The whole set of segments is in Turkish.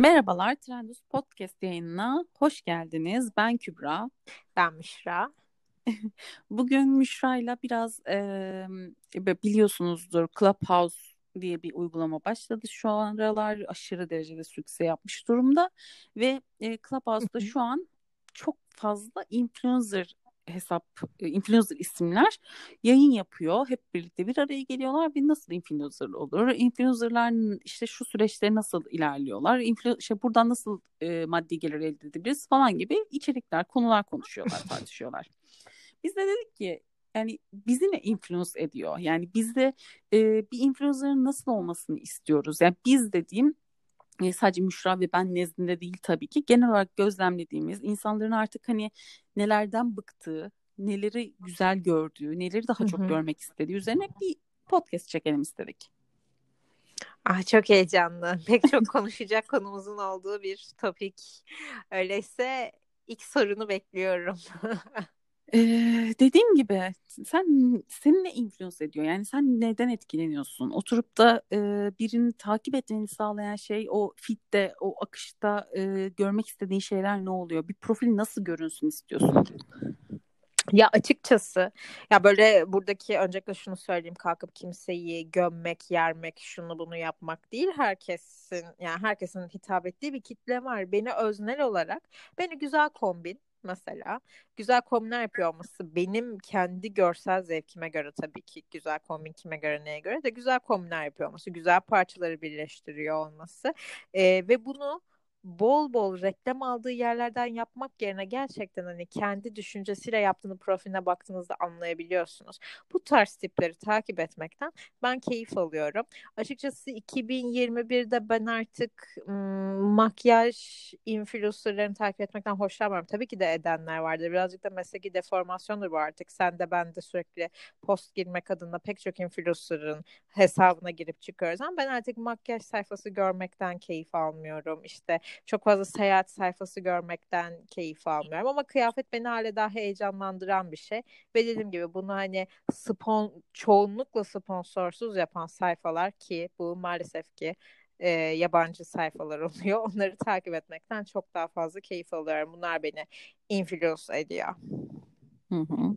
Merhabalar, Trendus Podcast yayınına hoş geldiniz. Ben Kübra. Ben Müşra. Bugün Müşra'yla biraz e, biliyorsunuzdur Clubhouse diye bir uygulama başladı. Şu aralar aşırı derecede sükse yapmış durumda ve e, Clubhouse'da şu an çok fazla influencer hesap e, influencer isimler yayın yapıyor. Hep birlikte bir araya geliyorlar ve nasıl influencer olur? Influencerlar işte şu süreçte nasıl ilerliyorlar? Influ işte buradan nasıl e, maddi gelir elde edebiliriz falan gibi içerikler, konular konuşuyorlar, tartışıyorlar. Biz de dedik ki yani bizi ne influence ediyor? Yani biz de e, bir influencer'ın nasıl olmasını istiyoruz? Yani biz dediğim e, sadece Müşra ve ben nezdinde değil tabii ki genel olarak gözlemlediğimiz insanların artık hani nelerden bıktığı, neleri güzel gördüğü, neleri daha çok görmek istediği üzerine bir podcast çekelim istedik. Ah çok heyecanlı. Pek çok konuşacak konumuzun olduğu bir topik. Öyleyse ilk sorunu bekliyorum. Ee, dediğim gibi sen seni ne influence ediyor? Yani sen neden etkileniyorsun? Oturup da e, birini takip etmeni sağlayan şey o fitte, o akışta e, görmek istediğin şeyler ne oluyor? Bir profil nasıl görünsün istiyorsun? Ya açıkçası ya böyle buradaki öncelikle şunu söyleyeyim kalkıp kimseyi gömmek, yermek, şunu bunu yapmak değil. Herkesin yani herkesin hitap ettiği bir kitle var. Beni öznel olarak beni güzel kombin mesela. Güzel kombinler yapıyor olması benim kendi görsel zevkime göre tabii ki güzel kombin kime göre neye göre de güzel kombinler yapıyor olması güzel parçaları birleştiriyor olması e, ve bunu bol bol reklam aldığı yerlerden yapmak yerine gerçekten hani kendi düşüncesiyle yaptığını profiline baktığınızda anlayabiliyorsunuz. Bu tarz tipleri takip etmekten ben keyif alıyorum. Açıkçası 2021'de ben artık ım, makyaj influencerlarını takip etmekten hoşlanmıyorum. Tabii ki de edenler vardır. Birazcık da mesleki deformasyondur bu artık. Sen de ben de sürekli post girmek adına pek çok influencer'ın hesabına girip çıkıyoruz. Ama ben artık makyaj sayfası görmekten keyif almıyorum. İşte çok fazla seyahat sayfası görmekten keyif almıyorum ama kıyafet beni hala daha heyecanlandıran bir şey ve dediğim gibi bunu hani spon çoğunlukla sponsorsuz yapan sayfalar ki bu maalesef ki e, yabancı sayfalar oluyor. Onları takip etmekten çok daha fazla keyif alıyorum. Bunlar beni influence ediyor. Hı hı.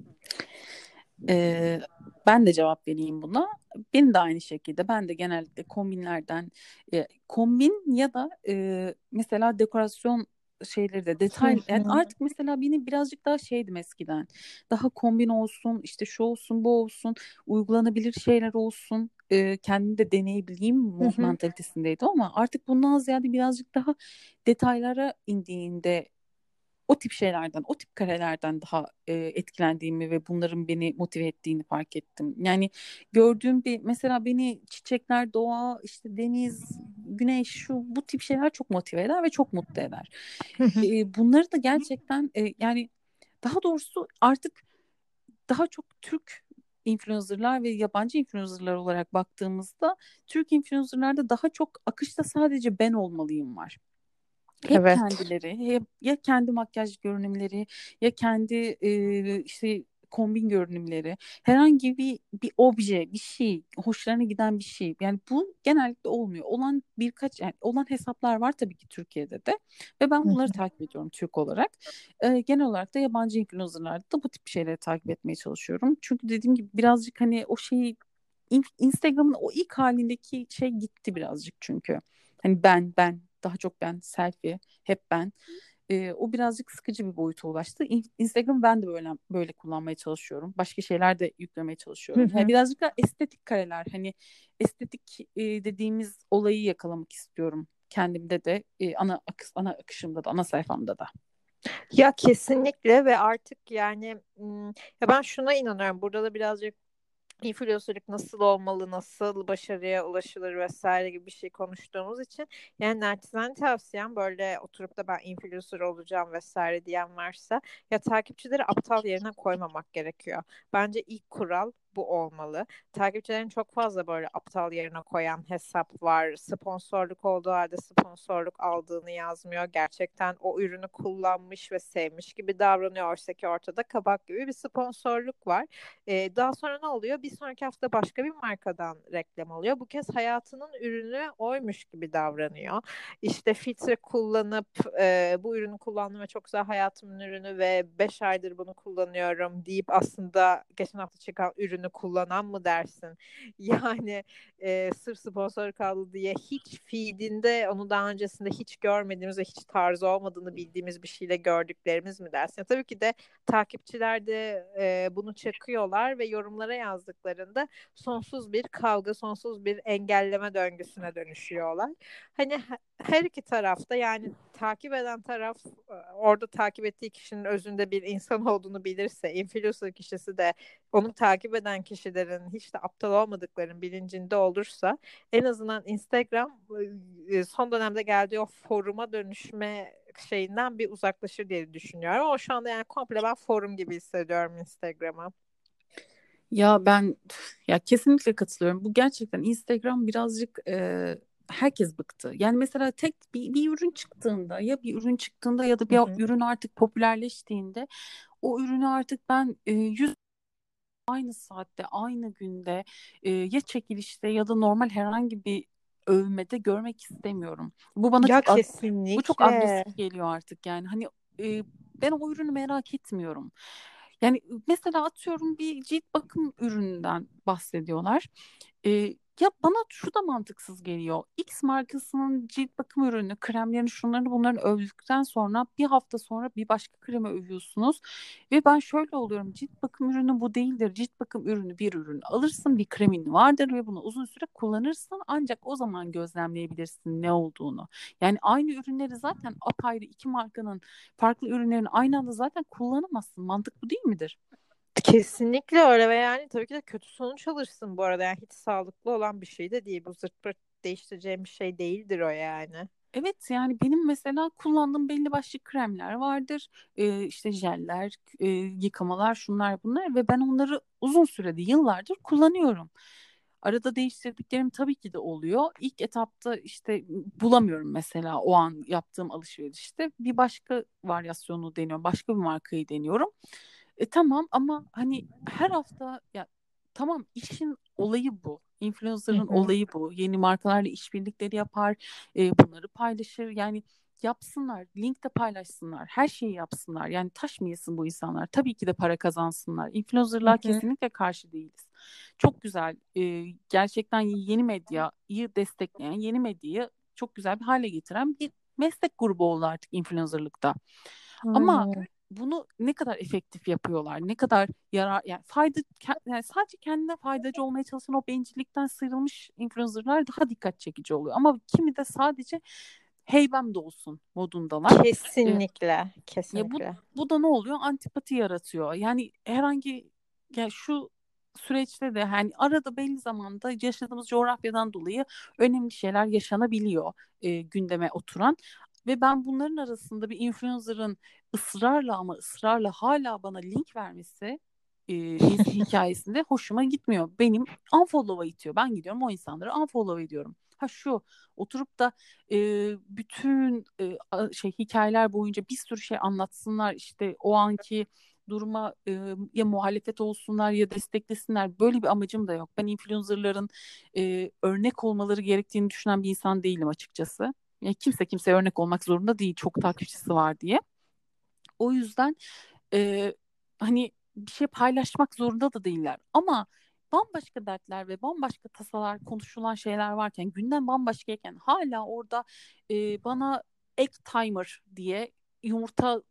Ee, ben de cevap vereyim buna. Benim de aynı şekilde. Ben de genellikle kombinlerden e, kombin ya da e, mesela dekorasyon şeyleri de detay yani artık mesela beni birazcık daha şeydim eskiden. Daha kombin olsun işte şu olsun bu olsun uygulanabilir şeyler olsun. E, kendimi de deneyebileyim mentalitesindeydi ama artık bundan ziyade birazcık daha detaylara indiğinde o tip şeylerden, o tip karelerden daha e, etkilendiğimi ve bunların beni motive ettiğini fark ettim. Yani gördüğüm bir mesela beni çiçekler, doğa, işte deniz, güneş şu bu tip şeyler çok motive eder ve çok mutlu eder. e, bunları da gerçekten e, yani daha doğrusu artık daha çok Türk influencerlar ve yabancı influencerlar olarak baktığımızda Türk influencerlarda daha çok akışta sadece ben olmalıyım var. Hep evet. kendileri, hep ya kendi makyaj görünümleri ya kendi e, işte kombin görünümleri, herhangi bir bir obje, bir şey, hoşlarına giden bir şey. Yani bu genellikle olmuyor. Olan birkaç yani olan hesaplar var tabii ki Türkiye'de de ve ben bunları takip ediyorum Türk olarak. Ee, genel olarak da yabancı influencerlarda da bu tip şeyleri takip etmeye çalışıyorum. Çünkü dediğim gibi birazcık hani o şeyi Instagram'ın o ilk halindeki şey gitti birazcık çünkü. Hani ben ben daha çok ben selfie hep ben e, o birazcık sıkıcı bir boyuta ulaştı. Instagram ben de böyle böyle kullanmaya çalışıyorum. Başka şeyler de yüklemeye çalışıyorum. Yani birazcık da estetik kareler hani estetik e, dediğimiz olayı yakalamak istiyorum kendimde de e, ana akış, ana akışımda da ana sayfamda da. Ya kesinlikle ve artık yani ya ben şuna inanıyorum. Burada da birazcık influencerlık nasıl olmalı, nasıl başarıya ulaşılır vesaire gibi bir şey konuştuğumuz için yani naçizane tavsiyem böyle oturup da ben influencer olacağım vesaire diyen varsa ya takipçileri aptal yerine koymamak gerekiyor. Bence ilk kural bu olmalı. Takipçilerin çok fazla böyle aptal yerine koyan hesap var. Sponsorluk olduğu halde sponsorluk aldığını yazmıyor. Gerçekten o ürünü kullanmış ve sevmiş gibi davranıyor. Oysa ki ortada kabak gibi bir sponsorluk var. Ee, daha sonra ne oluyor? Bir sonraki hafta başka bir markadan reklam alıyor. Bu kez hayatının ürünü oymuş gibi davranıyor. İşte filtre kullanıp e, bu ürünü kullandım ve çok güzel hayatımın ürünü ve 5 aydır bunu kullanıyorum deyip aslında geçen hafta çıkan ürünü kullanan mı dersin? Yani e, sırf sponsor kaldı diye hiç feedinde onu daha öncesinde hiç görmediğimiz ve hiç tarzı olmadığını bildiğimiz bir şeyle gördüklerimiz mi dersin? Ya, tabii ki de takipçiler de e, bunu çakıyorlar ve yorumlara yazdıklarında sonsuz bir kavga, sonsuz bir engelleme döngüsüne dönüşüyorlar. Hani her iki tarafta yani takip eden taraf e, orada takip ettiği kişinin özünde bir insan olduğunu bilirse, influencer kişisi de onu takip eden kişilerin hiç de aptal olmadıklarının bilincinde olursa en azından Instagram e, son dönemde geldiği o foruma dönüşme şeyinden bir uzaklaşır diye düşünüyorum. Ama şu anda yani komple ben forum gibi hissediyorum Instagram'a. Ya ben ya kesinlikle katılıyorum. Bu gerçekten Instagram birazcık e, herkes bıktı. Yani mesela tek bir, bir ürün çıktığında ya bir ürün çıktığında ya da bir Hı-hı. ürün artık popülerleştiğinde o ürünü artık ben e, yüz aynı saatte aynı günde e, ya çekilişte ya da normal herhangi bir övmede görmek istemiyorum. Bu bana ya çok kesinlikle. bu çok agresif geliyor artık yani hani e, ben o ürünü merak etmiyorum. Yani mesela atıyorum bir cilt bakım ürününden bahsediyorlar. E, ya bana şu da mantıksız geliyor. X markasının cilt bakım ürünü, kremlerini, şunları bunların övdükten sonra bir hafta sonra bir başka kremi övüyorsunuz. Ve ben şöyle oluyorum. Cilt bakım ürünü bu değildir. Cilt bakım ürünü bir ürün alırsın, bir kremin vardır ve bunu uzun süre kullanırsın. Ancak o zaman gözlemleyebilirsin ne olduğunu. Yani aynı ürünleri zaten apayrı iki markanın farklı ürünlerini aynı anda zaten kullanamazsın. Mantık bu değil midir? Kesinlikle öyle ve yani tabii ki de kötü sonuç alırsın bu arada. Yani hiç sağlıklı olan bir şey de değil. Bu zırt pırt değiştireceğim bir şey değildir o yani. Evet yani benim mesela kullandığım belli başlı kremler vardır. Ee, işte jeller, e, yıkamalar, şunlar bunlar ve ben onları uzun sürede yıllardır kullanıyorum. Arada değiştirdiklerim tabii ki de oluyor. İlk etapta işte bulamıyorum mesela o an yaptığım alışverişte. Bir başka varyasyonu deniyorum, başka bir markayı deniyorum. E tamam ama hani her hafta ya tamam işin olayı bu. Influencer'ın olayı bu. Yeni markalarla işbirlikleri yapar, e, bunları paylaşır. Yani yapsınlar, link de paylaşsınlar, her şeyi yapsınlar. Yani taş mı yesin bu insanlar? Tabii ki de para kazansınlar. Influencer'lar kesinlikle karşı değiliz. Çok güzel, e, gerçekten yeni medyayı destekleyen, yeni medyayı çok güzel bir hale getiren bir meslek grubu oldu artık influencer'lıkta. Ama bunu ne kadar efektif yapıyorlar, ne kadar yarar yani fayda yani sadece kendine faydacı olmaya çalışan o bencillikten sıyrılmış influencerlar daha dikkat çekici oluyor. Ama kimi de sadece heybem de olsun modundalar. Kesinlikle, ee, kesinlikle. Ya bu, bu da ne oluyor? Antipati yaratıyor. Yani herhangi yani şu süreçte de hani arada belli zamanda yaşadığımız coğrafyadan dolayı önemli şeyler yaşanabiliyor e, gündeme oturan. Ve ben bunların arasında bir influencer'ın ısrarla ama ısrarla hala bana link vermesi e, hikayesinde hoşuma gitmiyor. Benim unfollow'a itiyor. Ben gidiyorum o insanları unfollow ediyorum. Ha şu oturup da e, bütün e, şey hikayeler boyunca bir sürü şey anlatsınlar işte o anki duruma e, ya muhalefet olsunlar ya desteklesinler böyle bir amacım da yok. Ben influencerların e, örnek olmaları gerektiğini düşünen bir insan değilim açıkçası. Yani kimse kimseye örnek olmak zorunda değil çok takipçisi var diye. O yüzden e, hani bir şey paylaşmak zorunda da değiller. Ama bambaşka dertler ve bambaşka tasalar konuşulan şeyler varken günden bambaşkayken hala orada e, bana egg timer diye yumurta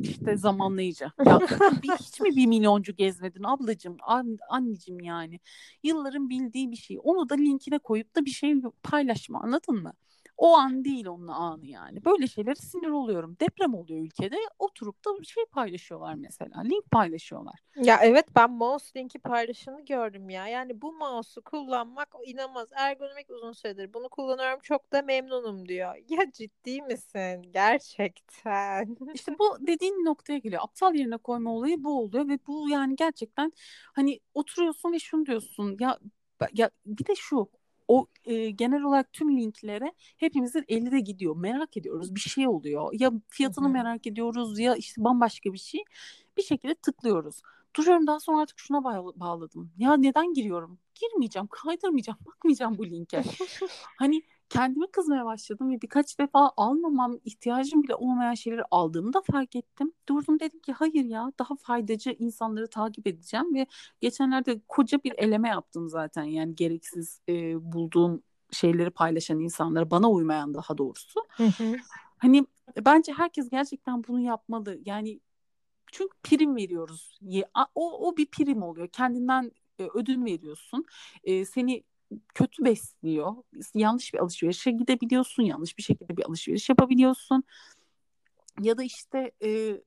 işte zamanlayıcı. Ya bir, hiç mi bir milyoncu gezmedin ablacığım, an, anneciğim yani. Yılların bildiği bir şey. Onu da linkine koyup da bir şey paylaşma anladın mı? O an değil onun anı yani. Böyle şeylere sinir oluyorum. Deprem oluyor ülkede. Oturup da şey paylaşıyorlar mesela. Link paylaşıyorlar. Ya evet ben mouse linki paylaşımı gördüm ya. Yani bu mouse'u kullanmak inanılmaz ergonomik uzun süredir. Bunu kullanıyorum çok da memnunum diyor. Ya ciddi misin? Gerçekten. İşte bu dediğin noktaya geliyor. Aptal yerine koyma olayı bu oluyor ve bu yani gerçekten hani oturuyorsun ve şunu diyorsun ya ya bir de şu o e, genel olarak tüm linklere hepimizin eli de gidiyor. Merak ediyoruz. Bir şey oluyor. Ya fiyatını Hı-hı. merak ediyoruz ya işte bambaşka bir şey. Bir şekilde tıklıyoruz. Duruyorum daha sonra artık şuna bağladım. Ya neden giriyorum? Girmeyeceğim, kaydırmayacağım, bakmayacağım bu linke. hani kendime kızmaya başladım ve birkaç defa almamam ihtiyacım bile olmayan şeyleri aldığımı da fark ettim. Durdum dedim ki hayır ya daha faydacı insanları takip edeceğim ve geçenlerde koca bir eleme yaptım zaten yani gereksiz e, bulduğum şeyleri paylaşan insanlara bana uymayan daha doğrusu. Hani bence herkes gerçekten bunu yapmalı. Yani çünkü prim veriyoruz. O, o bir prim oluyor. Kendinden ödün veriyorsun. E, seni kötü besliyor. Yanlış bir alışverişe gidebiliyorsun. Yanlış bir şekilde bir alışveriş yapabiliyorsun. Ya da işte e,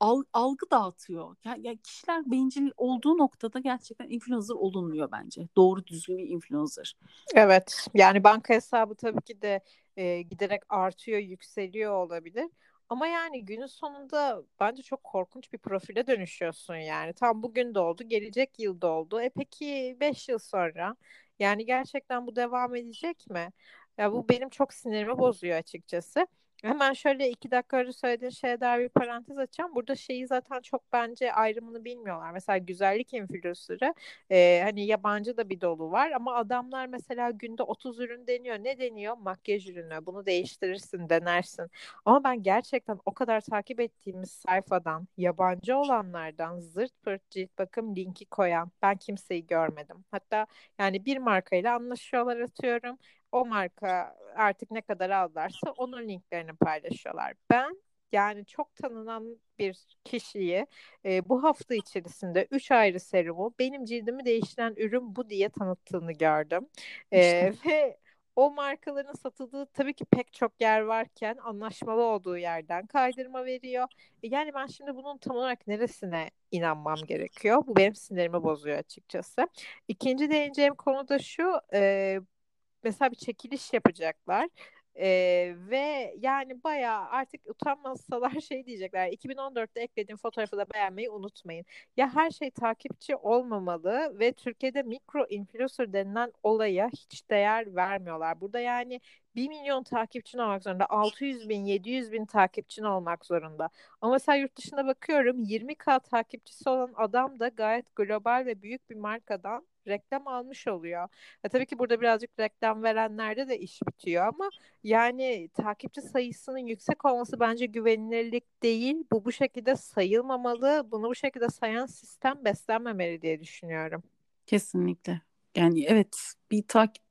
al, algı dağıtıyor. Yani, yani kişiler bencil olduğu noktada gerçekten influencer olunmuyor bence. Doğru düzgün bir influencer. Evet. Yani banka hesabı tabii ki de e, giderek artıyor, yükseliyor olabilir. Ama yani günün sonunda bence çok korkunç bir profile dönüşüyorsun yani. Tam bugün de oldu, gelecek yıl da oldu. E peki 5 yıl sonra yani gerçekten bu devam edecek mi? Ya bu benim çok sinirimi bozuyor açıkçası. Hemen şöyle iki dakika önce söylediğin şeye dair bir parantez açacağım. Burada şeyi zaten çok bence ayrımını bilmiyorlar. Mesela güzellik influencer'ı e, hani yabancı da bir dolu var ama adamlar mesela günde 30 ürün deniyor. Ne deniyor? Makyaj ürünü. Bunu değiştirirsin, denersin. Ama ben gerçekten o kadar takip ettiğimiz sayfadan, yabancı olanlardan zırt pırt cilt bakım linki koyan ben kimseyi görmedim. Hatta yani bir markayla anlaşıyorlar atıyorum o marka artık ne kadar aldılarsa onun linklerini paylaşıyorlar. Ben yani çok tanınan bir kişiyi e, bu hafta içerisinde 3 ayrı serumu benim cildimi değiştiren ürün bu diye tanıttığını gördüm. E, işte. Ve o markaların satıldığı tabii ki pek çok yer varken anlaşmalı olduğu yerden kaydırma veriyor. E, yani ben şimdi bunun tam olarak neresine inanmam gerekiyor? Bu benim sinirimi bozuyor açıkçası. İkinci değineceğim konu da şu. E, mesela bir çekiliş yapacaklar. Ee, ve yani bayağı artık utanmasalar şey diyecekler 2014'te eklediğim fotoğrafı da beğenmeyi unutmayın. Ya her şey takipçi olmamalı ve Türkiye'de mikro influencer denilen olaya hiç değer vermiyorlar. Burada yani 1 milyon takipçin olmak zorunda. 600 bin, 700 bin takipçin olmak zorunda. Ama mesela yurt dışında bakıyorum 20k takipçisi olan adam da gayet global ve büyük bir markadan reklam almış oluyor. E, tabii ki burada birazcık reklam verenlerde de iş bitiyor ama yani takipçi sayısının yüksek olması bence güvenilirlik değil. Bu bu şekilde sayılmamalı. Bunu bu şekilde sayan sistem beslenmemeli diye düşünüyorum. Kesinlikle. Yani evet bir takip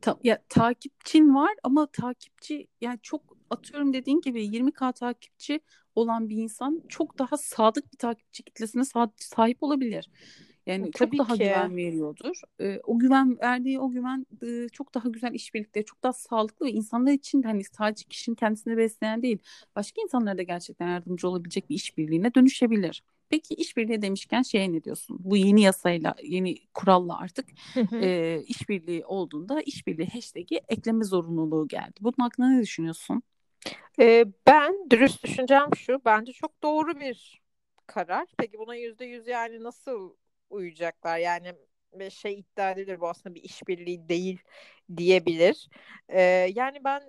ta, ya takipçin var ama takipçi yani çok atıyorum dediğin gibi 20k takipçi olan bir insan çok daha sadık bir takipçi kitlesine sahip olabilir. Yani Tabii çok daha ki. güven veriyordur. E, o güven verdiği o güven e, çok daha güzel işbirlikleri, çok daha sağlıklı ve insanlar için hani sadece kişinin kendisini besleyen değil, başka insanlara da gerçekten yardımcı olabilecek bir işbirliğine dönüşebilir. Peki işbirliği demişken şeye ne diyorsun? Bu yeni yasayla, yeni kuralla artık e, işbirliği olduğunda işbirliği hashtag'i ekleme zorunluluğu geldi. Bunun hakkında ne düşünüyorsun? Ee, ben dürüst düşüncem şu, bence çok doğru bir karar. Peki buna yüzde yüz yani nasıl uyacaklar. Yani şey iddia edilir bu aslında bir işbirliği değil diyebilir. Ee, yani ben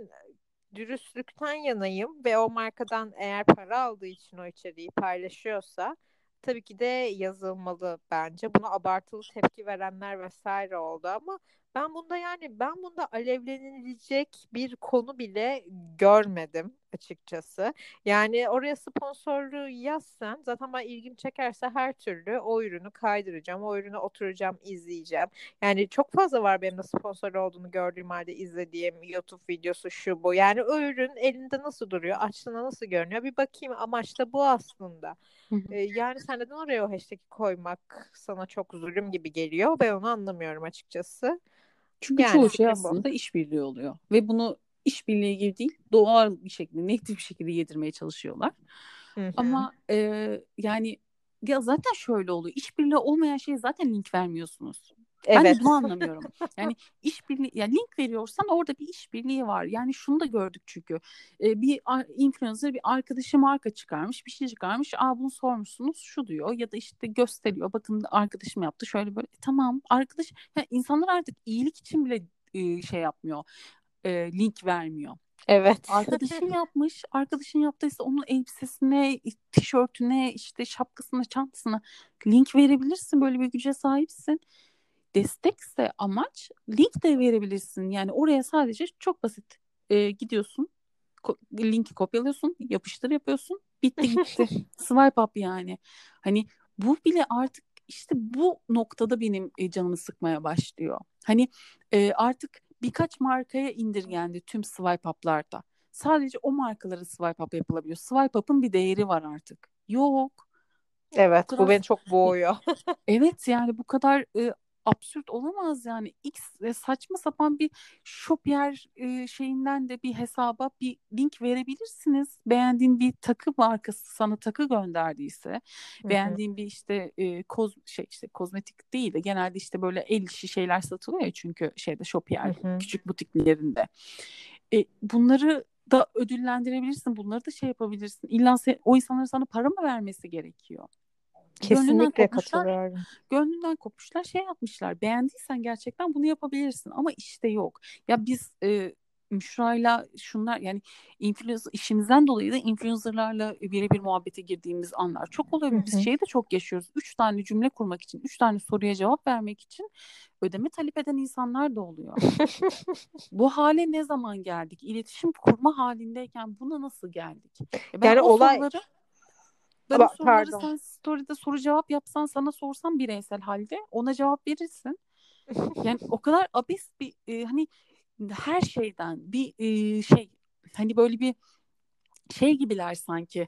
dürüstlükten yanayım ve o markadan eğer para aldığı için o içeriği paylaşıyorsa tabii ki de yazılmalı bence. Buna abartılı tepki verenler vesaire oldu ama ben bunda yani ben bunda alevlenilecek bir konu bile görmedim açıkçası. Yani oraya sponsorluğu yazsan zaten ben ilgim çekerse her türlü o ürünü kaydıracağım. O ürünü oturacağım, izleyeceğim. Yani çok fazla var benim de sponsor olduğunu gördüğüm halde izlediğim YouTube videosu şu bu. Yani o ürün elinde nasıl duruyor, açtığında nasıl görünüyor bir bakayım. Amaç da bu aslında. Ee, yani sen neden oraya o hashtag'i koymak sana çok zulüm gibi geliyor. Ben onu anlamıyorum açıkçası. Çünkü yani çoğu şey aslında bu. işbirliği oluyor ve bunu işbirliği gibi değil doğal bir şekilde negatif bir şekilde yedirmeye çalışıyorlar. Hı hı. Ama e, yani ya zaten şöyle oluyor. İşbirliği olmayan şeye zaten link vermiyorsunuz. Evet. Ben de bunu anlamıyorum. Yani işbirliği yani link veriyorsan orada bir işbirliği var. Yani şunu da gördük çünkü. Ee, bir influencer bir arkadaşı marka çıkarmış, bir şey çıkarmış. Aa bunu sormuşsunuz şu diyor ya da işte gösteriyor. Bakın arkadaşım yaptı şöyle böyle. E, tamam arkadaş yani insanlar artık iyilik için bile şey yapmıyor. E, link vermiyor. Evet. Arkadaşın yapmış. Arkadaşın yaptıysa onun elbisesine, tişörtüne, işte şapkasına, çantasına link verebilirsin. Böyle bir güce sahipsin. Destekse amaç link de verebilirsin. Yani oraya sadece çok basit e, gidiyorsun. Ko- linki kopyalıyorsun, yapıştır yapıyorsun. Bitti gitti. Swipe up yani. Hani bu bile artık işte bu noktada benim e, canımı sıkmaya başlıyor. Hani e, artık birkaç markaya indirgendi tüm swipe up'larda. Sadece o markalara swipe up yapılabiliyor. Swipe up'ın bir değeri var artık. Yok. Evet bu, kadar... bu beni çok boğuyor. evet yani bu kadar e, absürt olamaz yani. X e, saçma sapan bir Shopier e, şeyinden de bir hesaba bir link verebilirsiniz. Beğendiğin bir takı markası sana takı gönderdiyse, Hı-hı. beğendiğin bir işte e, koz şey işte kozmetik değil de genelde işte böyle el işi şeyler satılıyor ya çünkü şeyde Shopier Hı-hı. küçük butiklerinde. E, bunları da ödüllendirebilirsin. Bunları da şey yapabilirsin. İlla sen, o insanların sana para mı vermesi gerekiyor? Kesinlikle katılıyorum. Gönlünden kopmuşlar şey yapmışlar. Beğendiysen gerçekten bunu yapabilirsin ama işte yok. Ya biz e, Müşra'yla şunlar yani influencer işimizden dolayı da influencerlarla birebir muhabbete girdiğimiz anlar çok oluyor. Biz şeyi de çok yaşıyoruz. Üç tane cümle kurmak için, üç tane soruya cevap vermek için ödeme talep eden insanlar da oluyor. Bu hale ne zaman geldik? İletişim kurma halindeyken buna nasıl geldik? Ben yani olay soruları ben Ama, soruları pardon. sen story'de soru cevap yapsan sana sorsam bireysel halde ona cevap verirsin. yani o kadar abes bir e, hani her şeyden bir e, şey hani böyle bir şey gibiler sanki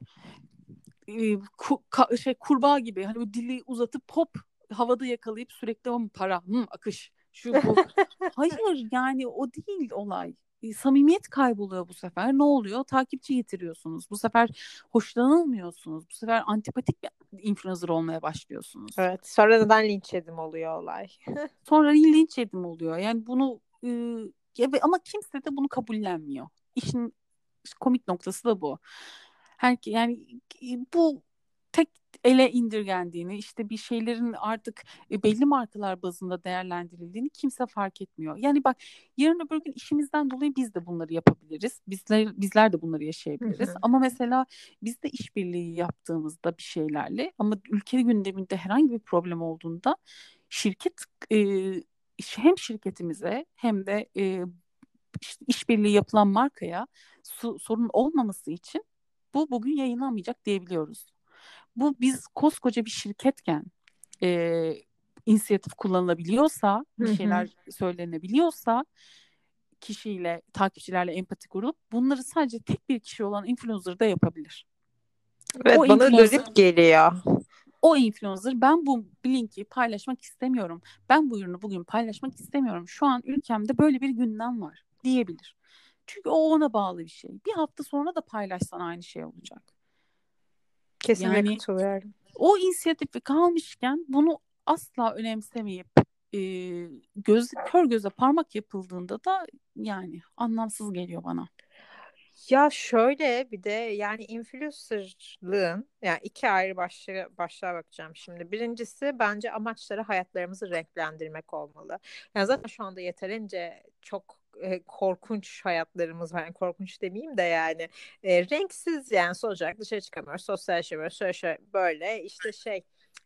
e, ku, ka, şey kurbağa gibi hani bu dili uzatıp hop havada yakalayıp sürekli o para hı, akış şu bu. Hayır yani o değil olay samimiyet kayboluyor bu sefer. Ne oluyor? Takipçi getiriyorsunuz. Bu sefer hoşlanılmıyorsunuz. Bu sefer antipatik bir influencer olmaya başlıyorsunuz. Evet. Sonra neden linç yedim oluyor olay. Sonra linç yedim oluyor. Yani bunu e, ama kimse de bunu kabullenmiyor. İşin komik noktası da bu. Her yani bu tek ele indirgendiğini, işte bir şeylerin artık e, belli markalar bazında değerlendirildiğini kimse fark etmiyor. Yani bak yarın öbür gün işimizden dolayı biz de bunları yapabiliriz. Bizler bizler de bunları yaşayabiliriz. Hı hı. Ama mesela biz de işbirliği yaptığımızda bir şeylerle ama ülke gündeminde herhangi bir problem olduğunda şirket e, hem şirketimize hem de e, işbirliği yapılan markaya su, sorun olmaması için bu bugün yayınlanmayacak diyebiliyoruz. Bu biz koskoca bir şirketken e, inisiyatif kullanılabiliyorsa, bir şeyler söylenebiliyorsa kişiyle, takipçilerle empati kurup bunları sadece tek bir kişi olan influencer da yapabilir. Evet o bana garip geliyor. O influencer ben bu linki paylaşmak istemiyorum. Ben bu ürünü bugün paylaşmak istemiyorum. Şu an ülkemde böyle bir gündem var diyebilir. Çünkü o ona bağlı bir şey. Bir hafta sonra da paylaşsan aynı şey olacak. Kesinlikle yani, katılıyorum. O inisiyatifi kalmışken bunu asla önemsemeyip e, göz kör göze parmak yapıldığında da yani anlamsız geliyor bana. Ya şöyle bir de yani influencerlığın yani iki ayrı başlığa, başlığa bakacağım şimdi. Birincisi bence amaçları hayatlarımızı renklendirmek olmalı. Yani zaten şu anda yeterince çok e, korkunç hayatlarımız var. Yani korkunç demeyeyim de yani e, renksiz yani sonuç olarak dışarı çıkamıyoruz. Sosyal yaşamıyoruz. Şöyle şöyle böyle işte şey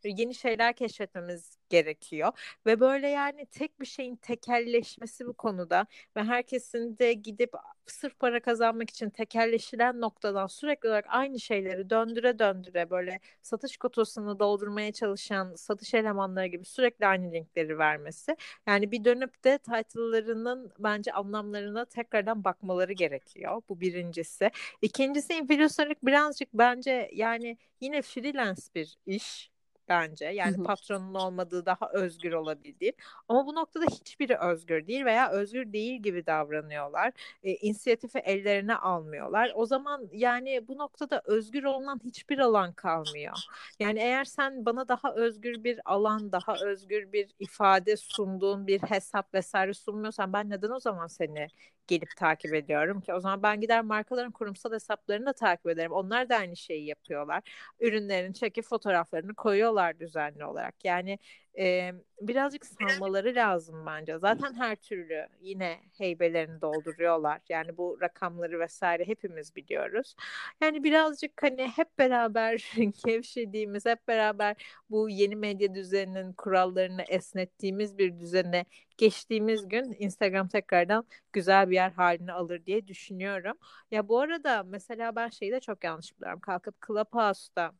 yeni şeyler keşfetmemiz gerekiyor ve böyle yani tek bir şeyin tekelleşmesi bu konuda ve herkesin de gidip sırf para kazanmak için tekelleşilen noktadan sürekli olarak aynı şeyleri döndüre döndüre böyle satış kutusunu doldurmaya çalışan satış elemanları gibi sürekli aynı linkleri vermesi. Yani bir dönüp de title'larının bence anlamlarına tekrardan bakmaları gerekiyor. Bu birincisi. İkincisi influencerlık birazcık bence yani yine freelance bir iş bence. Yani patronun olmadığı daha özgür olabildiğin. Ama bu noktada hiçbiri özgür değil veya özgür değil gibi davranıyorlar. E, inisiyatifi ellerine almıyorlar. O zaman yani bu noktada özgür olunan hiçbir alan kalmıyor. Yani eğer sen bana daha özgür bir alan, daha özgür bir ifade sunduğun bir hesap vesaire sunmuyorsan ben neden o zaman seni gelip takip ediyorum ki. O zaman ben gider markaların kurumsal hesaplarını da takip ederim. Onlar da aynı şeyi yapıyorlar. Ürünlerin çekip fotoğraflarını koyuyorlar düzenli olarak. Yani e, birazcık salmaları lazım bence. Zaten her türlü yine heybelerini dolduruyorlar. Yani bu rakamları vesaire hepimiz biliyoruz. Yani birazcık hani hep beraber gevşediğimiz, hep beraber bu yeni medya düzeninin kurallarını esnettiğimiz bir düzene geçtiğimiz gün Instagram tekrardan güzel bir yer haline alır diye düşünüyorum. Ya bu arada mesela ben şeyi de çok yanlış biliyorum. Kalkıp Clubhouse'da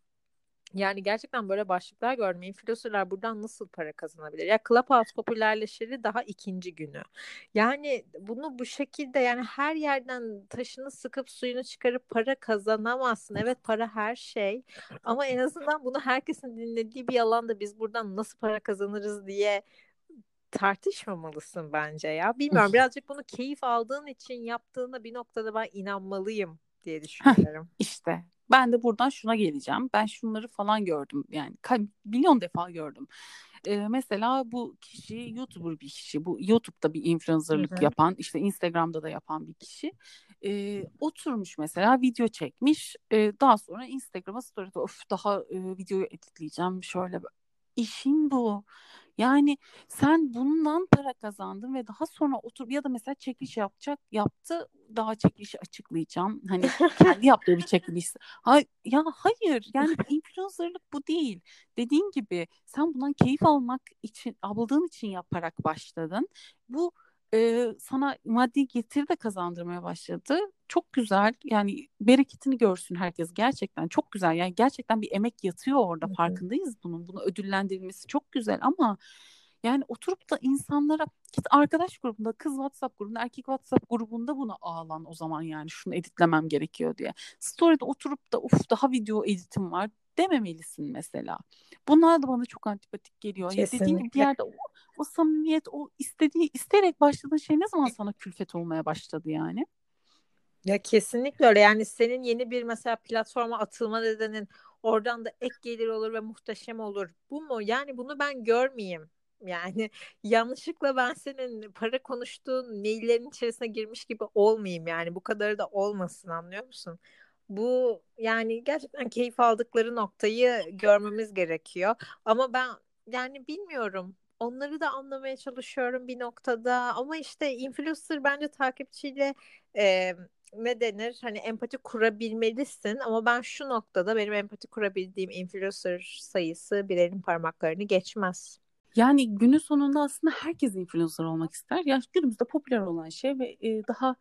yani gerçekten böyle başlıklar gördüm. Influencerlar buradan nasıl para kazanabilir? Ya Clubhouse popülerleşiri daha ikinci günü. Yani bunu bu şekilde yani her yerden taşını sıkıp suyunu çıkarıp para kazanamazsın. Evet para her şey. Ama en azından bunu herkesin dinlediği bir alanda biz buradan nasıl para kazanırız diye tartışmamalısın bence ya. Bilmiyorum birazcık bunu keyif aldığın için yaptığına bir noktada ben inanmalıyım diye düşünüyorum. İşte ben de buradan şuna geleceğim. Ben şunları falan gördüm yani milyon defa gördüm. Ee, mesela bu kişi YouTuber bir kişi. Bu YouTube'da bir influencerlık Hı-hı. yapan, işte Instagram'da da yapan bir kişi. Ee, oturmuş mesela video çekmiş. Ee, daha sonra Instagram'a story'de of daha e, videoyu editleyeceğim şöyle işin bu. Yani sen bundan para kazandın ve daha sonra otur ya da mesela çekiliş yapacak yaptı daha çekilişi açıklayacağım. Hani kendi yaptığı bir çekiliş. Ha, ya hayır yani influencerlık bu değil. Dediğin gibi sen bundan keyif almak için aldığın için yaparak başladın. Bu e, sana maddi getiri de kazandırmaya başladı. Çok güzel yani bereketini görsün herkes gerçekten çok güzel yani gerçekten bir emek yatıyor orada Hı-hı. farkındayız bunun. Bunu ödüllendirilmesi çok güzel ama yani oturup da insanlara git arkadaş grubunda, kız WhatsApp grubunda, erkek WhatsApp grubunda bunu ağlan o zaman yani şunu editlemem gerekiyor diye. Story'de oturup da uf daha video editim var dememelisin mesela. Bunlar da bana çok antipatik geliyor. Kesinlikle. Ya dediğin gibi bir yerde o, o samimiyet, o istediği, isteyerek başladığın şey ne zaman sana külfet olmaya başladı yani? Ya kesinlikle öyle. Yani senin yeni bir mesela platforma atılma nedenin oradan da ek gelir olur ve muhteşem olur. Bu mu? Yani bunu ben görmeyeyim. Yani yanlışlıkla ben senin para konuştuğun maillerin içerisine girmiş gibi olmayayım yani bu kadarı da olmasın anlıyor musun? Bu yani gerçekten keyif aldıkları noktayı görmemiz gerekiyor. Ama ben yani bilmiyorum. Onları da anlamaya çalışıyorum bir noktada. Ama işte influencer bence takipçiyle e, ne denir? Hani empati kurabilmelisin. Ama ben şu noktada benim empati kurabildiğim influencer sayısı bir elin parmaklarını geçmez. Yani günün sonunda aslında herkes influencer olmak ister. Ya günümüzde popüler olan şey ve e, daha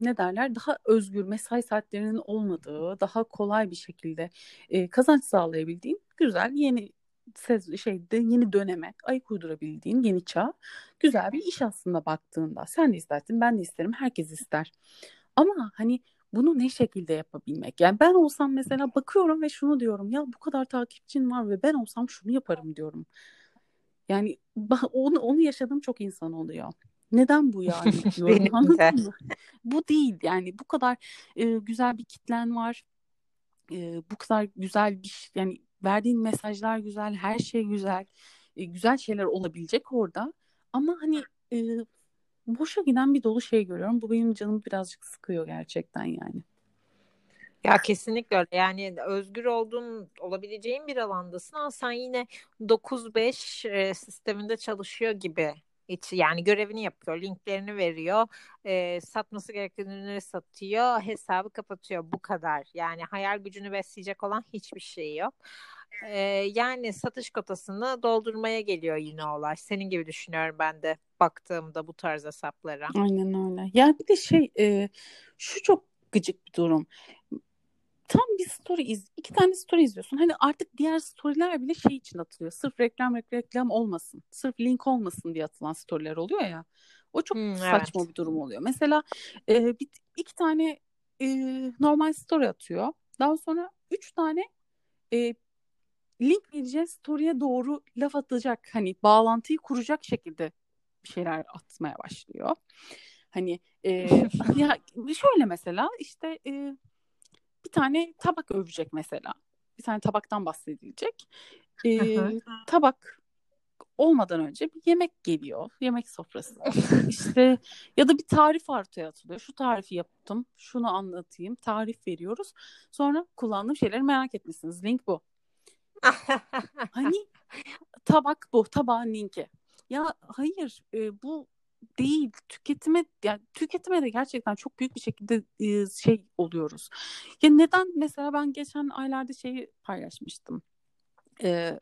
ne derler daha özgür mesai saatlerinin olmadığı daha kolay bir şekilde e, kazanç sağlayabildiğin güzel yeni sez şeyde yeni döneme ayak uydurabildiğin yeni çağ güzel bir iş aslında baktığında. Sen de istersin ben de isterim herkes ister. Ama hani bunu ne şekilde yapabilmek? Yani ben olsam mesela bakıyorum ve şunu diyorum ya bu kadar takipçin var ve ben olsam şunu yaparım. diyorum. Yani onu, onu yaşadığım çok insan oluyor. Neden bu yani diyorum anladın mı? Bu değil yani bu kadar e, güzel bir kitlen var. E, bu kadar güzel bir yani verdiğin mesajlar güzel, her şey güzel. E, güzel şeyler olabilecek orada. Ama hani e, boşa giden bir dolu şey görüyorum. Bu benim canımı birazcık sıkıyor gerçekten yani. Ya kesinlikle öyle. Yani özgür olduğun olabileceğin bir alandasın ama sen yine 9-5 e, sisteminde çalışıyor gibi hiç yani görevini yapıyor, linklerini veriyor, e, satması gereken satıyor, hesabı kapatıyor. Bu kadar. Yani hayal gücünü besleyecek olan hiçbir şey yok. E, yani satış kotasını doldurmaya geliyor yine olay. Senin gibi düşünüyorum ben de baktığımda bu tarz hesaplara. Aynen öyle. Ya bir de şey e, şu çok gıcık bir durum tam bir story iz iki tane story izliyorsun. Hani artık diğer storyler bile şey için atılıyor. Sırf reklam reklam olmasın. Sırf link olmasın diye atılan storyler oluyor ya. O çok hmm, saçma evet. bir durum oluyor. Mesela e, bir, iki tane e, normal story atıyor. Daha sonra üç tane e, link vereceğin story'e doğru laf atacak hani bağlantıyı kuracak şekilde bir şeyler atmaya başlıyor. Hani e, ya şöyle mesela işte e, bir tane tabak övecek mesela. Bir tane tabaktan bahsedilecek. E, tabak olmadan önce bir yemek geliyor. Yemek sofrası. işte ya da bir tarif ortaya atılıyor. Şu tarifi yaptım. Şunu anlatayım. Tarif veriyoruz. Sonra kullandığım şeyleri merak etmişsiniz. Link bu. hani tabak bu. Tabağın linki. Ya hayır e, bu değil. Tüketime yani tüketime de gerçekten çok büyük bir şekilde e, şey oluyoruz. Ya neden mesela ben geçen aylarda şeyi paylaşmıştım. E,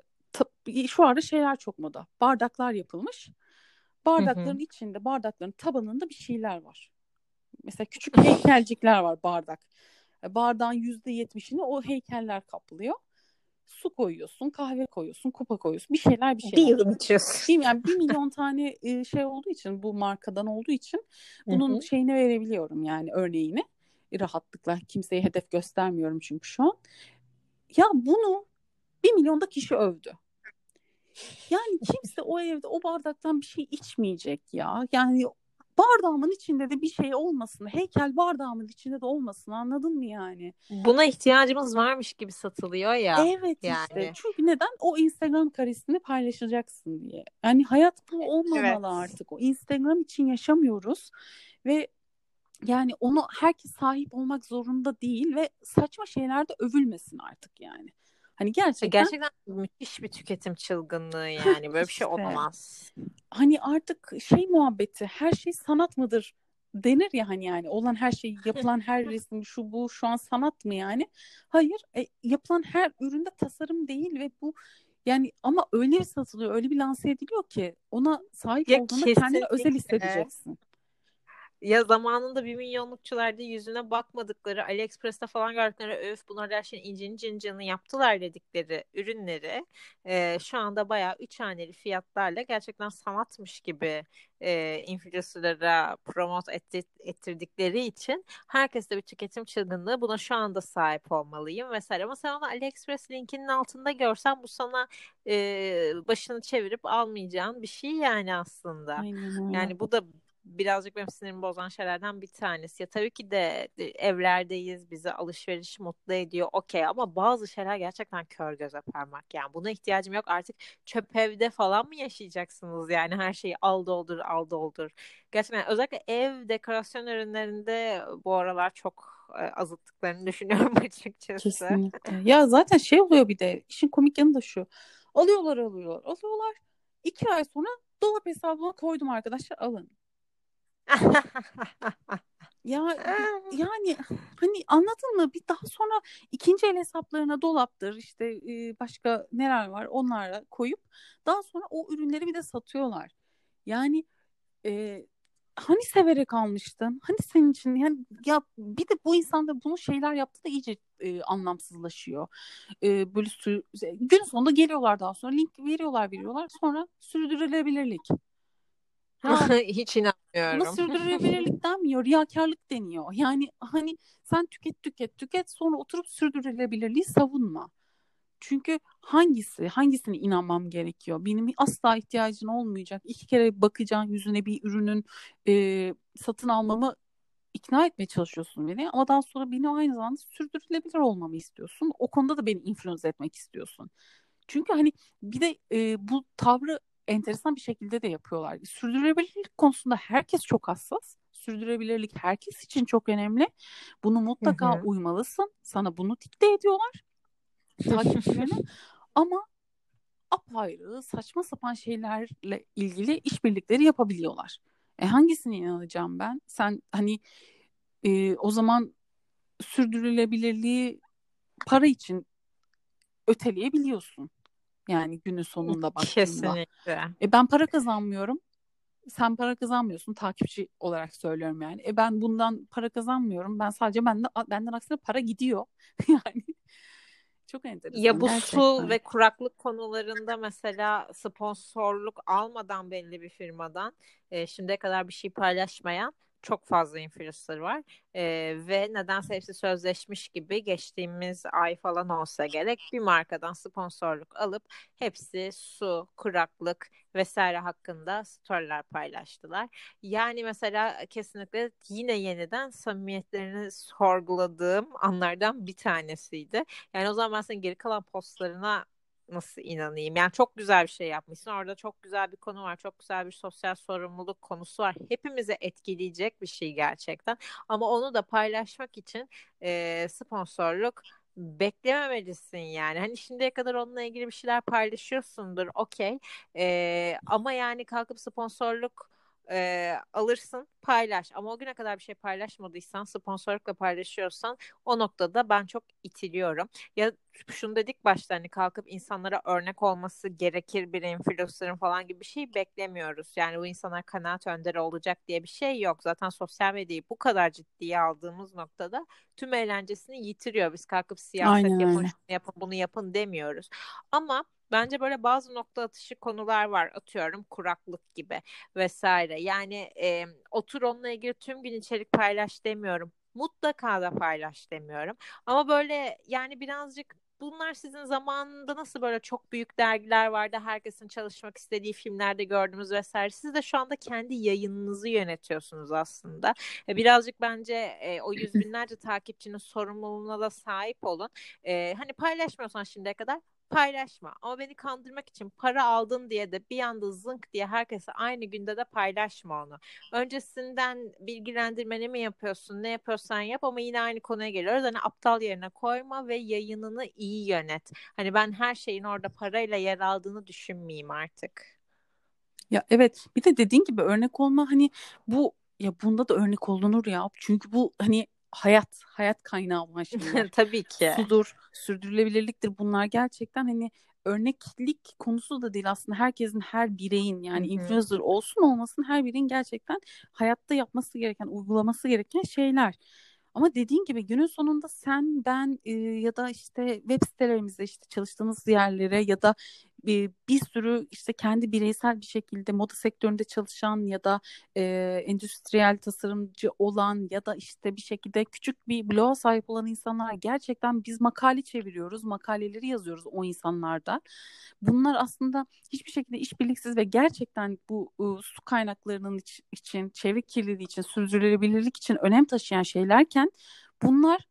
şu arada şeyler çok moda. Bardaklar yapılmış. Bardakların hı hı. içinde, bardakların tabanında bir şeyler var. Mesela küçük heykelcikler var bardak. Bardağın yüzde yetmişini o heykeller kaplıyor. Su koyuyorsun, kahve koyuyorsun, kupa koyuyorsun. Bir şeyler bir şeyler. Bir yılım içiyorsun. Yani bir milyon tane e, şey olduğu için, bu markadan olduğu için bunun Hı-hı. şeyini verebiliyorum yani örneğini. Rahatlıkla kimseye hedef göstermiyorum çünkü şu an. Ya bunu bir milyonda kişi övdü. Yani kimse o evde o bardaktan bir şey içmeyecek ya. Yani bardağımın içinde de bir şey olmasın. Heykel bardağımın içinde de olmasın. Anladın mı yani? Buna ihtiyacımız varmış gibi satılıyor ya. Evet yani. işte. Çünkü neden? O Instagram karesini paylaşacaksın diye. Yani hayat bu olmamalı evet. artık. O Instagram için yaşamıyoruz. Ve yani onu herkes sahip olmak zorunda değil ve saçma şeylerde övülmesin artık yani. Hani gerçekten gerçekten müthiş bir tüketim çılgınlığı yani. Böyle bir şey olamaz. Hani artık şey muhabbeti her şey sanat mıdır denir ya hani yani. Olan her şey yapılan her resim şu bu şu an sanat mı yani? Hayır e, yapılan her üründe tasarım değil ve bu yani ama öyle bir satılıyor öyle bir lanse ediliyor ki ona sahip ya olduğunda kendini özel hissedeceksin ya zamanında bir milyonlukçularda yüzüne bakmadıkları AliExpress'te falan gördükleri öf bunlar her şeyin incini cincini yaptılar dedikleri ürünleri e, şu anda bayağı üç haneli fiyatlarla gerçekten sanatmış gibi e, influencerlara promote etti, ettirdikleri için herkes de bir tüketim çılgınlığı buna şu anda sahip olmalıyım vesaire ama sen onu AliExpress linkinin altında görsen bu sana e, başını çevirip almayacağın bir şey yani aslında. Aynen Yani bu da birazcık benim sinirimi bozan şeylerden bir tanesi. Ya tabii ki de evlerdeyiz, bizi alışveriş mutlu ediyor. Okey ama bazı şeyler gerçekten kör göze parmak. Yani buna ihtiyacım yok. Artık çöp evde falan mı yaşayacaksınız? Yani her şeyi al doldur, al doldur. Gerçekten özellikle ev dekorasyon ürünlerinde bu aralar çok azıttıklarını düşünüyorum açıkçası. Kesinlikle. Ya zaten şey oluyor bir de işin komik yanı da şu. Alıyorlar alıyorlar alıyorlar. İki ay sonra dolap hesabıma koydum arkadaşlar alın ya yani hani anladın mı? Bir daha sonra ikinci el hesaplarına dolaptır işte e, başka neler var onlara koyup daha sonra o ürünleri bir de satıyorlar. Yani e, hani severek almıştın? Hani senin için yani ya bir de bu insan da bunu şeyler yaptı da iyice e, anlamsızlaşıyor. E, böyle sü- gün sonunda geliyorlar daha sonra link veriyorlar veriyorlar sonra sürdürülebilirlik. Hiç inanmıyorum. Ama sürdürülebilirlik denmiyor, riyakarlık deniyor. Yani hani sen tüket tüket tüket sonra oturup sürdürülebilirliği savunma. Çünkü hangisi, hangisine inanmam gerekiyor? Benim asla ihtiyacın olmayacak. İki kere bakacağın yüzüne bir ürünün e, satın almamı ikna etmeye çalışıyorsun beni. Ama daha sonra beni aynı zamanda sürdürülebilir olmamı istiyorsun. O konuda da beni influence etmek istiyorsun. Çünkü hani bir de e, bu tavrı enteresan bir şekilde de yapıyorlar. Sürdürülebilirlik konusunda herkes çok hassas. Sürdürülebilirlik herkes için çok önemli. Bunu mutlaka hı hı. uymalısın. Sana bunu dikte ediyorlar. Takipçilerine. Ama apayrı saçma sapan şeylerle ilgili işbirlikleri yapabiliyorlar. E hangisine inanacağım ben? Sen hani e, o zaman sürdürülebilirliği para için öteleyebiliyorsun. Yani günün sonunda baktığında. Kesinlikle. E ben para kazanmıyorum. Sen para kazanmıyorsun takipçi olarak söylüyorum yani. E ben bundan para kazanmıyorum. Ben sadece benden benden aksine para gidiyor. yani çok enteresan. Ya bu gerçekten. su ve kuraklık konularında mesela sponsorluk almadan belli bir firmadan e, şimdiye kadar bir şey paylaşmayan çok fazla influencer var e, ve nedense hepsi sözleşmiş gibi geçtiğimiz ay falan olsa gerek bir markadan sponsorluk alıp hepsi su, kuraklık vesaire hakkında storyler paylaştılar. Yani mesela kesinlikle yine yeniden samimiyetlerini sorguladığım anlardan bir tanesiydi. Yani o zaman ben senin geri kalan postlarına nasıl inanayım? Yani çok güzel bir şey yapmışsın. Orada çok güzel bir konu var. Çok güzel bir sosyal sorumluluk konusu var. Hepimizi etkileyecek bir şey gerçekten. Ama onu da paylaşmak için e, sponsorluk beklememelisin yani. Hani şimdiye kadar onunla ilgili bir şeyler paylaşıyorsundur. Okey. E, ama yani kalkıp sponsorluk e, alırsın paylaş. Ama o güne kadar bir şey paylaşmadıysan sponsorlukla paylaşıyorsan o noktada ben çok itiliyorum. Ya şunu dedik başta hani kalkıp insanlara örnek olması gerekir bir influencer'ın falan gibi bir şey beklemiyoruz. Yani bu insanlar kanaat önderi olacak diye bir şey yok. Zaten sosyal medyayı bu kadar ciddiye aldığımız noktada tüm eğlencesini yitiriyor. Biz kalkıp siyaset Aynen yapın şunu yapın bunu yapın demiyoruz. Ama Bence böyle bazı nokta atışı konular var. Atıyorum kuraklık gibi vesaire. Yani e, otur onunla ilgili tüm gün içerik paylaş demiyorum. Mutlaka da paylaş demiyorum. Ama böyle yani birazcık bunlar sizin zamanında nasıl böyle çok büyük dergiler vardı. Herkesin çalışmak istediği filmlerde gördüğümüz vesaire. Siz de şu anda kendi yayınınızı yönetiyorsunuz aslında. E, birazcık bence e, o yüz binlerce takipçinin sorumluluğuna da sahip olun. E, hani paylaşmıyorsan şimdiye kadar paylaşma. Ama beni kandırmak için para aldın diye de bir anda zınk diye herkese aynı günde de paylaşma onu. Öncesinden bilgilendirmeni mi yapıyorsun, ne yapıyorsan yap ama yine aynı konuya geliyoruz. Hani aptal yerine koyma ve yayınını iyi yönet. Hani ben her şeyin orada parayla yer aldığını düşünmeyeyim artık. Ya evet bir de dediğin gibi örnek olma hani bu ya bunda da örnek olunur ya. Çünkü bu hani hayat, hayat kaynağı olan şeyler. Tabii ki. Sudur, sürdürülebilirliktir. Bunlar gerçekten hani örneklik konusu da değil aslında herkesin her bireyin yani Hı-hı. influencer olsun olmasın her bireyin gerçekten hayatta yapması gereken uygulaması gereken şeyler. Ama dediğin gibi günün sonunda sen, ben e, ya da işte web sitelerimizde işte çalıştığımız yerlere ya da e, bir sürü işte kendi bireysel bir şekilde moda sektöründe çalışan ya da e, endüstriyel tasarımcı olan ya da işte bir şekilde küçük bir bloğa sahip olan insanlar gerçekten biz makale çeviriyoruz, makaleleri yazıyoruz o insanlarda. Bunlar aslında hiçbir şekilde işbirliksiz ve gerçekten bu e, su kaynaklarının iç, için, çevre kirliliği için, sürdürülebilirlik için önem taşıyan şeylerken bunlar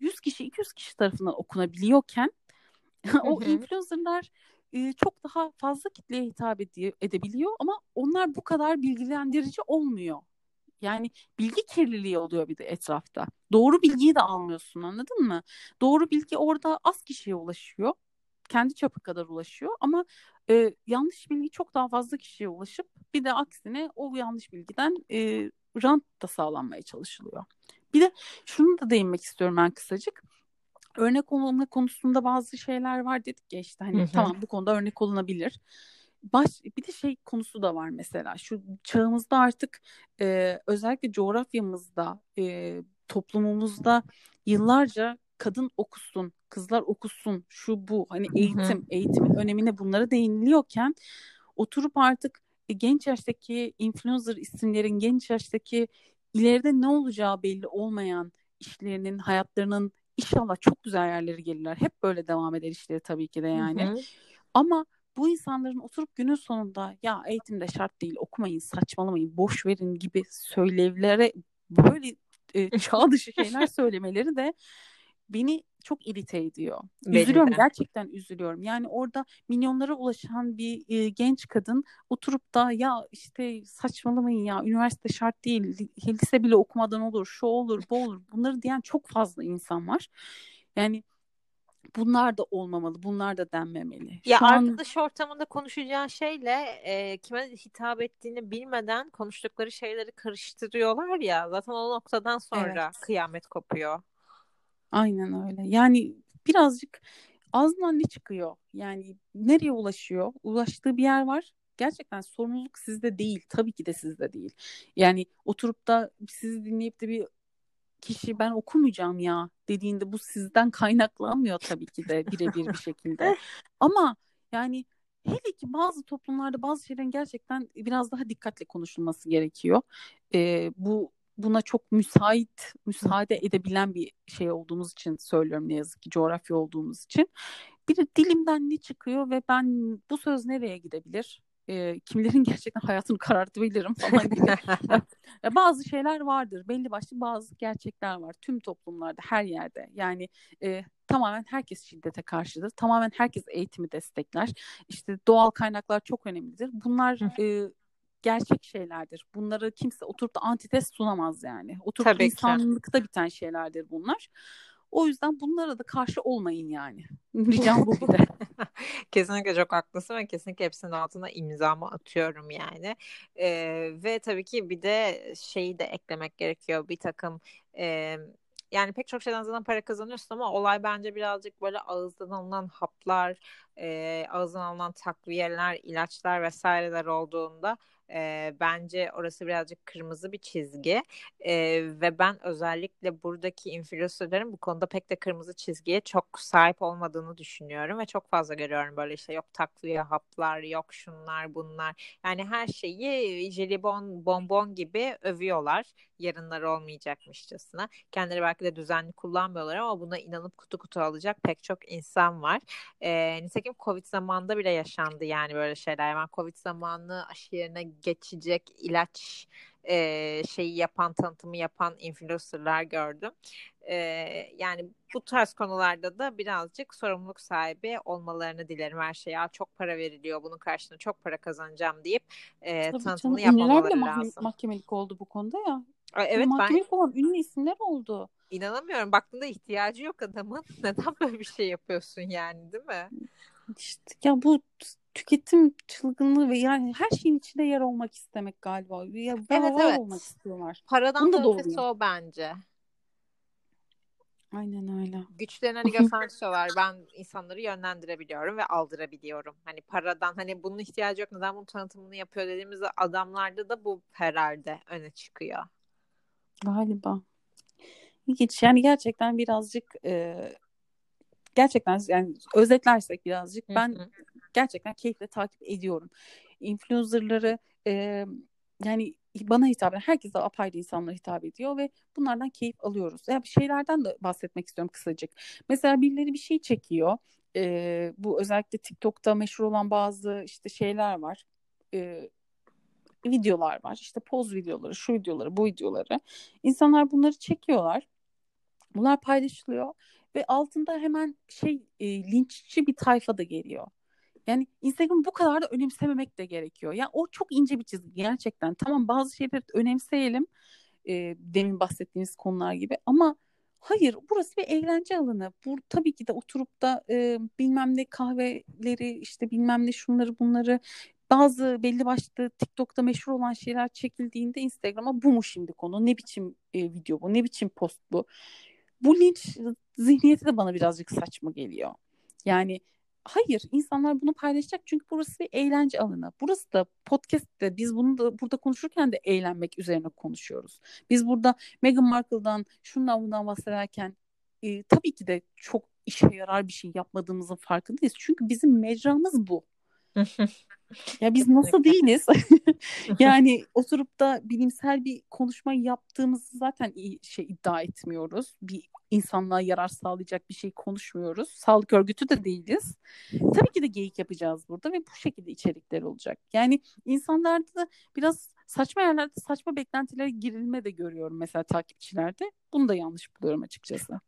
100 kişi 200 kişi tarafından okunabiliyorken o influencerlar e, çok daha fazla kitleye hitap ediyor, edebiliyor ama onlar bu kadar bilgilendirici olmuyor. Yani bilgi kirliliği oluyor bir de etrafta. Doğru bilgiyi de almıyorsun anladın mı? Doğru bilgi orada az kişiye ulaşıyor. Kendi çapı kadar ulaşıyor ama e, yanlış bilgi çok daha fazla kişiye ulaşıp bir de aksine o yanlış bilgiden e, rant da sağlanmaya çalışılıyor. Bir de şunu da değinmek istiyorum ben kısacık örnek olma konusunda bazı şeyler var dedik ya işte hani Hı-hı. tamam bu konuda örnek olunabilir. Baş, bir de şey konusu da var mesela şu çağımızda artık e, özellikle coğrafyamızda e, toplumumuzda yıllarca kadın okusun, kızlar okusun, şu bu hani eğitim, Hı-hı. eğitimin önemine bunlara değiniliyorken oturup artık e, genç yaştaki influencer isimlerin genç yaştaki ileride ne olacağı belli olmayan işlerinin, hayatlarının İnşallah çok güzel yerlere gelirler. Hep böyle devam eder işleri tabii ki de yani. Hı hı. Ama bu insanların oturup günün sonunda ya eğitimde şart değil okumayın saçmalamayın boş verin gibi söylevlere böyle e, çağ dışı şeyler söylemeleri de beni çok irite ediyor. Beni üzülüyorum de. gerçekten üzülüyorum. Yani orada milyonlara ulaşan bir e, genç kadın oturup da ya işte saçmalamayın ya üniversite şart değil lise bile okumadan olur şu olur bu olur bunları diyen çok fazla insan var. Yani bunlar da olmamalı, bunlar da denmemeli. Ya Şu arkadaş an... ortamında konuşacağı şeyle e, kime hitap ettiğini bilmeden konuştukları şeyleri karıştırıyorlar ya. Zaten o noktadan sonra evet. kıyamet kopuyor. Aynen öyle. Yani birazcık ağzından ne çıkıyor? Yani nereye ulaşıyor? Ulaştığı bir yer var. Gerçekten sorumluluk sizde değil. Tabii ki de sizde değil. Yani oturup da sizi dinleyip de bir kişi ben okumayacağım ya dediğinde bu sizden kaynaklanmıyor tabii ki de birebir bir şekilde. Ama yani hele ki bazı toplumlarda bazı şeylerin gerçekten biraz daha dikkatli konuşulması gerekiyor. e, bu buna çok müsait, müsaade edebilen bir şey olduğumuz için söylüyorum ne yazık ki coğrafya olduğumuz için. Bir de dilimden ne çıkıyor ve ben bu söz nereye gidebilir? E, kimlerin gerçekten hayatını karartabilirim falan gibi. bazı şeyler vardır. Belli başlı bazı gerçekler var. Tüm toplumlarda, her yerde. Yani e, tamamen herkes şiddete karşıdır. Tamamen herkes eğitimi destekler. İşte doğal kaynaklar çok önemlidir. Bunlar e, gerçek şeylerdir. Bunları kimse oturup da antites sunamaz yani. Oturup Tabii insanlıkta ki. biten şeylerdir bunlar. O yüzden bunlara da karşı olmayın yani. Ricam bu bir de. kesinlikle çok haklısın ve kesinlikle hepsinin altına imzamı atıyorum yani. Ee, ve tabii ki bir de şeyi de eklemek gerekiyor. Bir takım e, yani pek çok şeyden zaten para kazanıyorsun ama olay bence birazcık böyle ağızdan alınan haplar, e, ağızdan alınan takviyeler, ilaçlar vesaireler olduğunda e, bence orası birazcık kırmızı bir çizgi e, ve ben özellikle buradaki influencerların bu konuda pek de kırmızı çizgiye çok sahip olmadığını düşünüyorum ve çok fazla görüyorum böyle işte yok takviye haplar yok şunlar bunlar yani her şeyi jelibon bonbon gibi övüyorlar yarınları olmayacakmışçasına. Kendileri belki de düzenli kullanmıyorlar ama buna inanıp kutu kutu alacak pek çok insan var. E, nitekim Covid zamanında bile yaşandı yani böyle şeyler. Ben Covid zamanı aşı yerine geçecek ilaç e, şeyi yapan, tanıtımı yapan influencerlar gördüm. E, yani bu tarz konularda da birazcık sorumluluk sahibi olmalarını dilerim her şeye. Çok para veriliyor, bunun karşılığında çok para kazanacağım deyip e, tanıtımını canım, yapmamaları lazım. mahkemelik oldu bu konuda ya. Evet mahkemelik ben... olan ünlü isimler oldu. İnanamıyorum. Baktığında ihtiyacı yok adamın. Neden böyle bir şey yapıyorsun yani değil mi? İşte ya bu tüketim çılgınlığı ve yani her şeyin içinde yer olmak istemek galiba. Ya evet, evet. olmak istiyorlar. Paradan da ötesi o bence. Aynen öyle. Güçlerini hani göstermiyorlar. ben insanları yönlendirebiliyorum ve aldırabiliyorum. Hani paradan hani bunun ihtiyacı yok. Neden bunun tanıtımını yapıyor dediğimizde adamlarda da bu herhalde öne çıkıyor. Galiba. Hiç yani gerçekten birazcık e, gerçekten yani özetlersek birazcık ben gerçekten keyifle takip ediyorum. Influencer'ları e, yani bana hitap eden herkese apayrı insanlara hitap ediyor ve bunlardan keyif alıyoruz. Ya yani şeylerden de bahsetmek istiyorum kısacık. Mesela birileri bir şey çekiyor. E, bu özellikle TikTok'ta meşhur olan bazı işte şeyler var. E, videolar var. İşte poz videoları, şu videoları, bu videoları. İnsanlar bunları çekiyorlar. Bunlar paylaşılıyor ve altında hemen şey e, linççi bir tayfa da geliyor. Yani Instagram bu kadar da önemsememek de gerekiyor. Yani o çok ince bir çizgi gerçekten. Tamam bazı şeyleri önemseyelim. E, demin bahsettiğimiz konular gibi ama hayır burası bir eğlence alanı. Bu tabii ki de oturup da e, bilmem ne kahveleri işte bilmem ne şunları bunları bazı belli başlı TikTok'ta meşhur olan şeyler çekildiğinde Instagram'a bu mu şimdi konu? Ne biçim e, video bu? Ne biçim post bu? Bu linç zihniyeti de bana birazcık saçma geliyor. Yani hayır insanlar bunu paylaşacak çünkü burası bir eğlence alanı. Burası da podcast'te biz bunu da burada konuşurken de eğlenmek üzerine konuşuyoruz. Biz burada Meghan Markle'dan şundan bundan bahsederken e, tabii ki de çok işe yarar bir şey yapmadığımızın farkındayız. Çünkü bizim mecramız bu. ya biz nasıl değiliz? yani oturup da bilimsel bir konuşma yaptığımızı zaten iyi şey iddia etmiyoruz. Bir insanlığa yarar sağlayacak bir şey konuşmuyoruz. Sağlık örgütü de değiliz. Tabii ki de geyik yapacağız burada ve bu şekilde içerikler olacak. Yani insanlarda da biraz saçma yerlerde saçma beklentilere girilme de görüyorum mesela takipçilerde. Bunu da yanlış buluyorum açıkçası.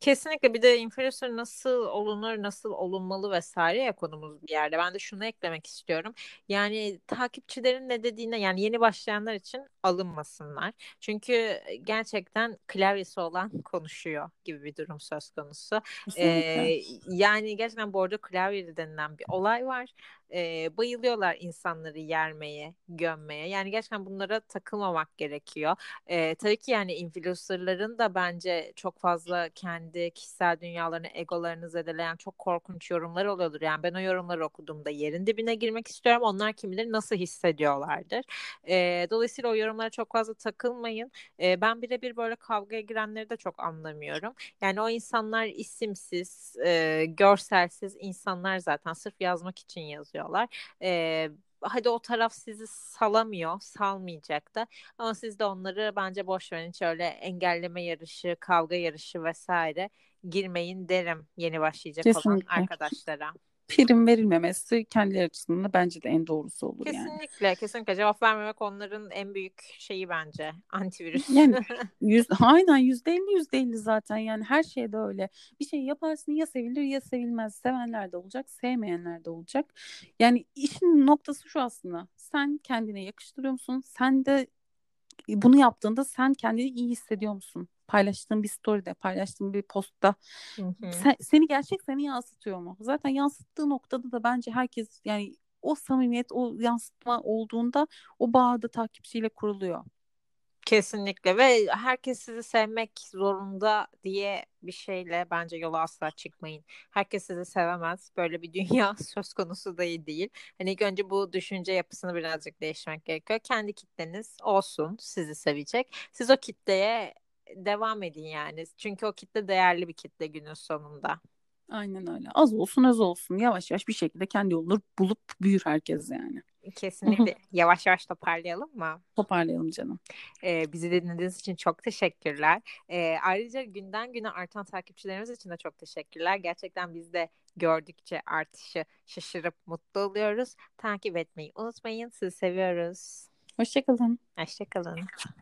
Kesinlikle bir de influencer nasıl olunur, nasıl olunmalı vesaire ya konumuz bir yerde. Ben de şunu eklemek istiyorum. Yani takipçilerin ne dediğine yani yeni başlayanlar için alınmasınlar. Çünkü gerçekten klavyesi olan konuşuyor gibi bir durum söz konusu. Ee, yani gerçekten bu arada klavye denilen bir olay var e, bayılıyorlar insanları yermeye, gömmeye. Yani gerçekten bunlara takılmamak gerekiyor. E, tabii ki yani influencerların da bence çok fazla kendi kişisel dünyalarını, egolarını zedeleyen çok korkunç yorumlar oluyordur. Yani ben o yorumları okuduğumda yerin dibine girmek istiyorum. Onlar kim bilir nasıl hissediyorlardır. E, dolayısıyla o yorumlara çok fazla takılmayın. E, ben birebir böyle kavgaya girenleri de çok anlamıyorum. Yani o insanlar isimsiz, e, görselsiz insanlar zaten sırf yazmak için yazıyor istiyorlar. E, hadi o taraf sizi salamıyor, salmayacak da. Ama siz de onları bence boş verin. Hiç öyle engelleme yarışı, kavga yarışı vesaire girmeyin derim yeni başlayacak Kesinlikle. olan arkadaşlara. Prim verilmemesi kendileri açısından da bence de en doğrusu olur yani. Kesinlikle, kesinlikle. Cevap vermemek onların en büyük şeyi bence. Antivirüs. Yani yüz, aynen yüzde elli yüzde elli zaten yani her şeyde öyle. Bir şey yaparsın ya sevilir ya sevilmez. Sevenler de olacak, sevmeyenler de olacak. Yani işin noktası şu aslında. Sen kendine yakıştırıyor musun? Sen de bunu yaptığında sen kendini iyi hissediyor musun? Paylaştığın bir story'de, paylaştığın bir postta Hı hı. sen- seni gerçek seni yansıtıyor mu? Zaten yansıttığı noktada da bence herkes yani o samimiyet, o yansıtma olduğunda o bağ da takipçiyle kuruluyor. Kesinlikle ve herkes sizi sevmek zorunda diye bir şeyle bence yola asla çıkmayın. Herkes sizi sevemez. Böyle bir dünya söz konusu da değil. Hani ilk önce bu düşünce yapısını birazcık değiştirmek gerekiyor. Kendi kitleniz olsun sizi sevecek. Siz o kitleye devam edin yani. Çünkü o kitle değerli bir kitle günün sonunda. Aynen öyle. Az olsun az olsun. Yavaş yavaş bir şekilde kendi yolunu bulup büyür herkes yani. Kesinlikle yavaş yavaş toparlayalım mı? Toparlayalım canım. Ee, bizi dinlediğiniz için çok teşekkürler. Ee, ayrıca günden güne artan takipçilerimiz için de çok teşekkürler. Gerçekten biz de gördükçe artışı şaşırıp mutlu oluyoruz. Takip etmeyi unutmayın. Sizi seviyoruz. Hoşçakalın. Hoşçakalın.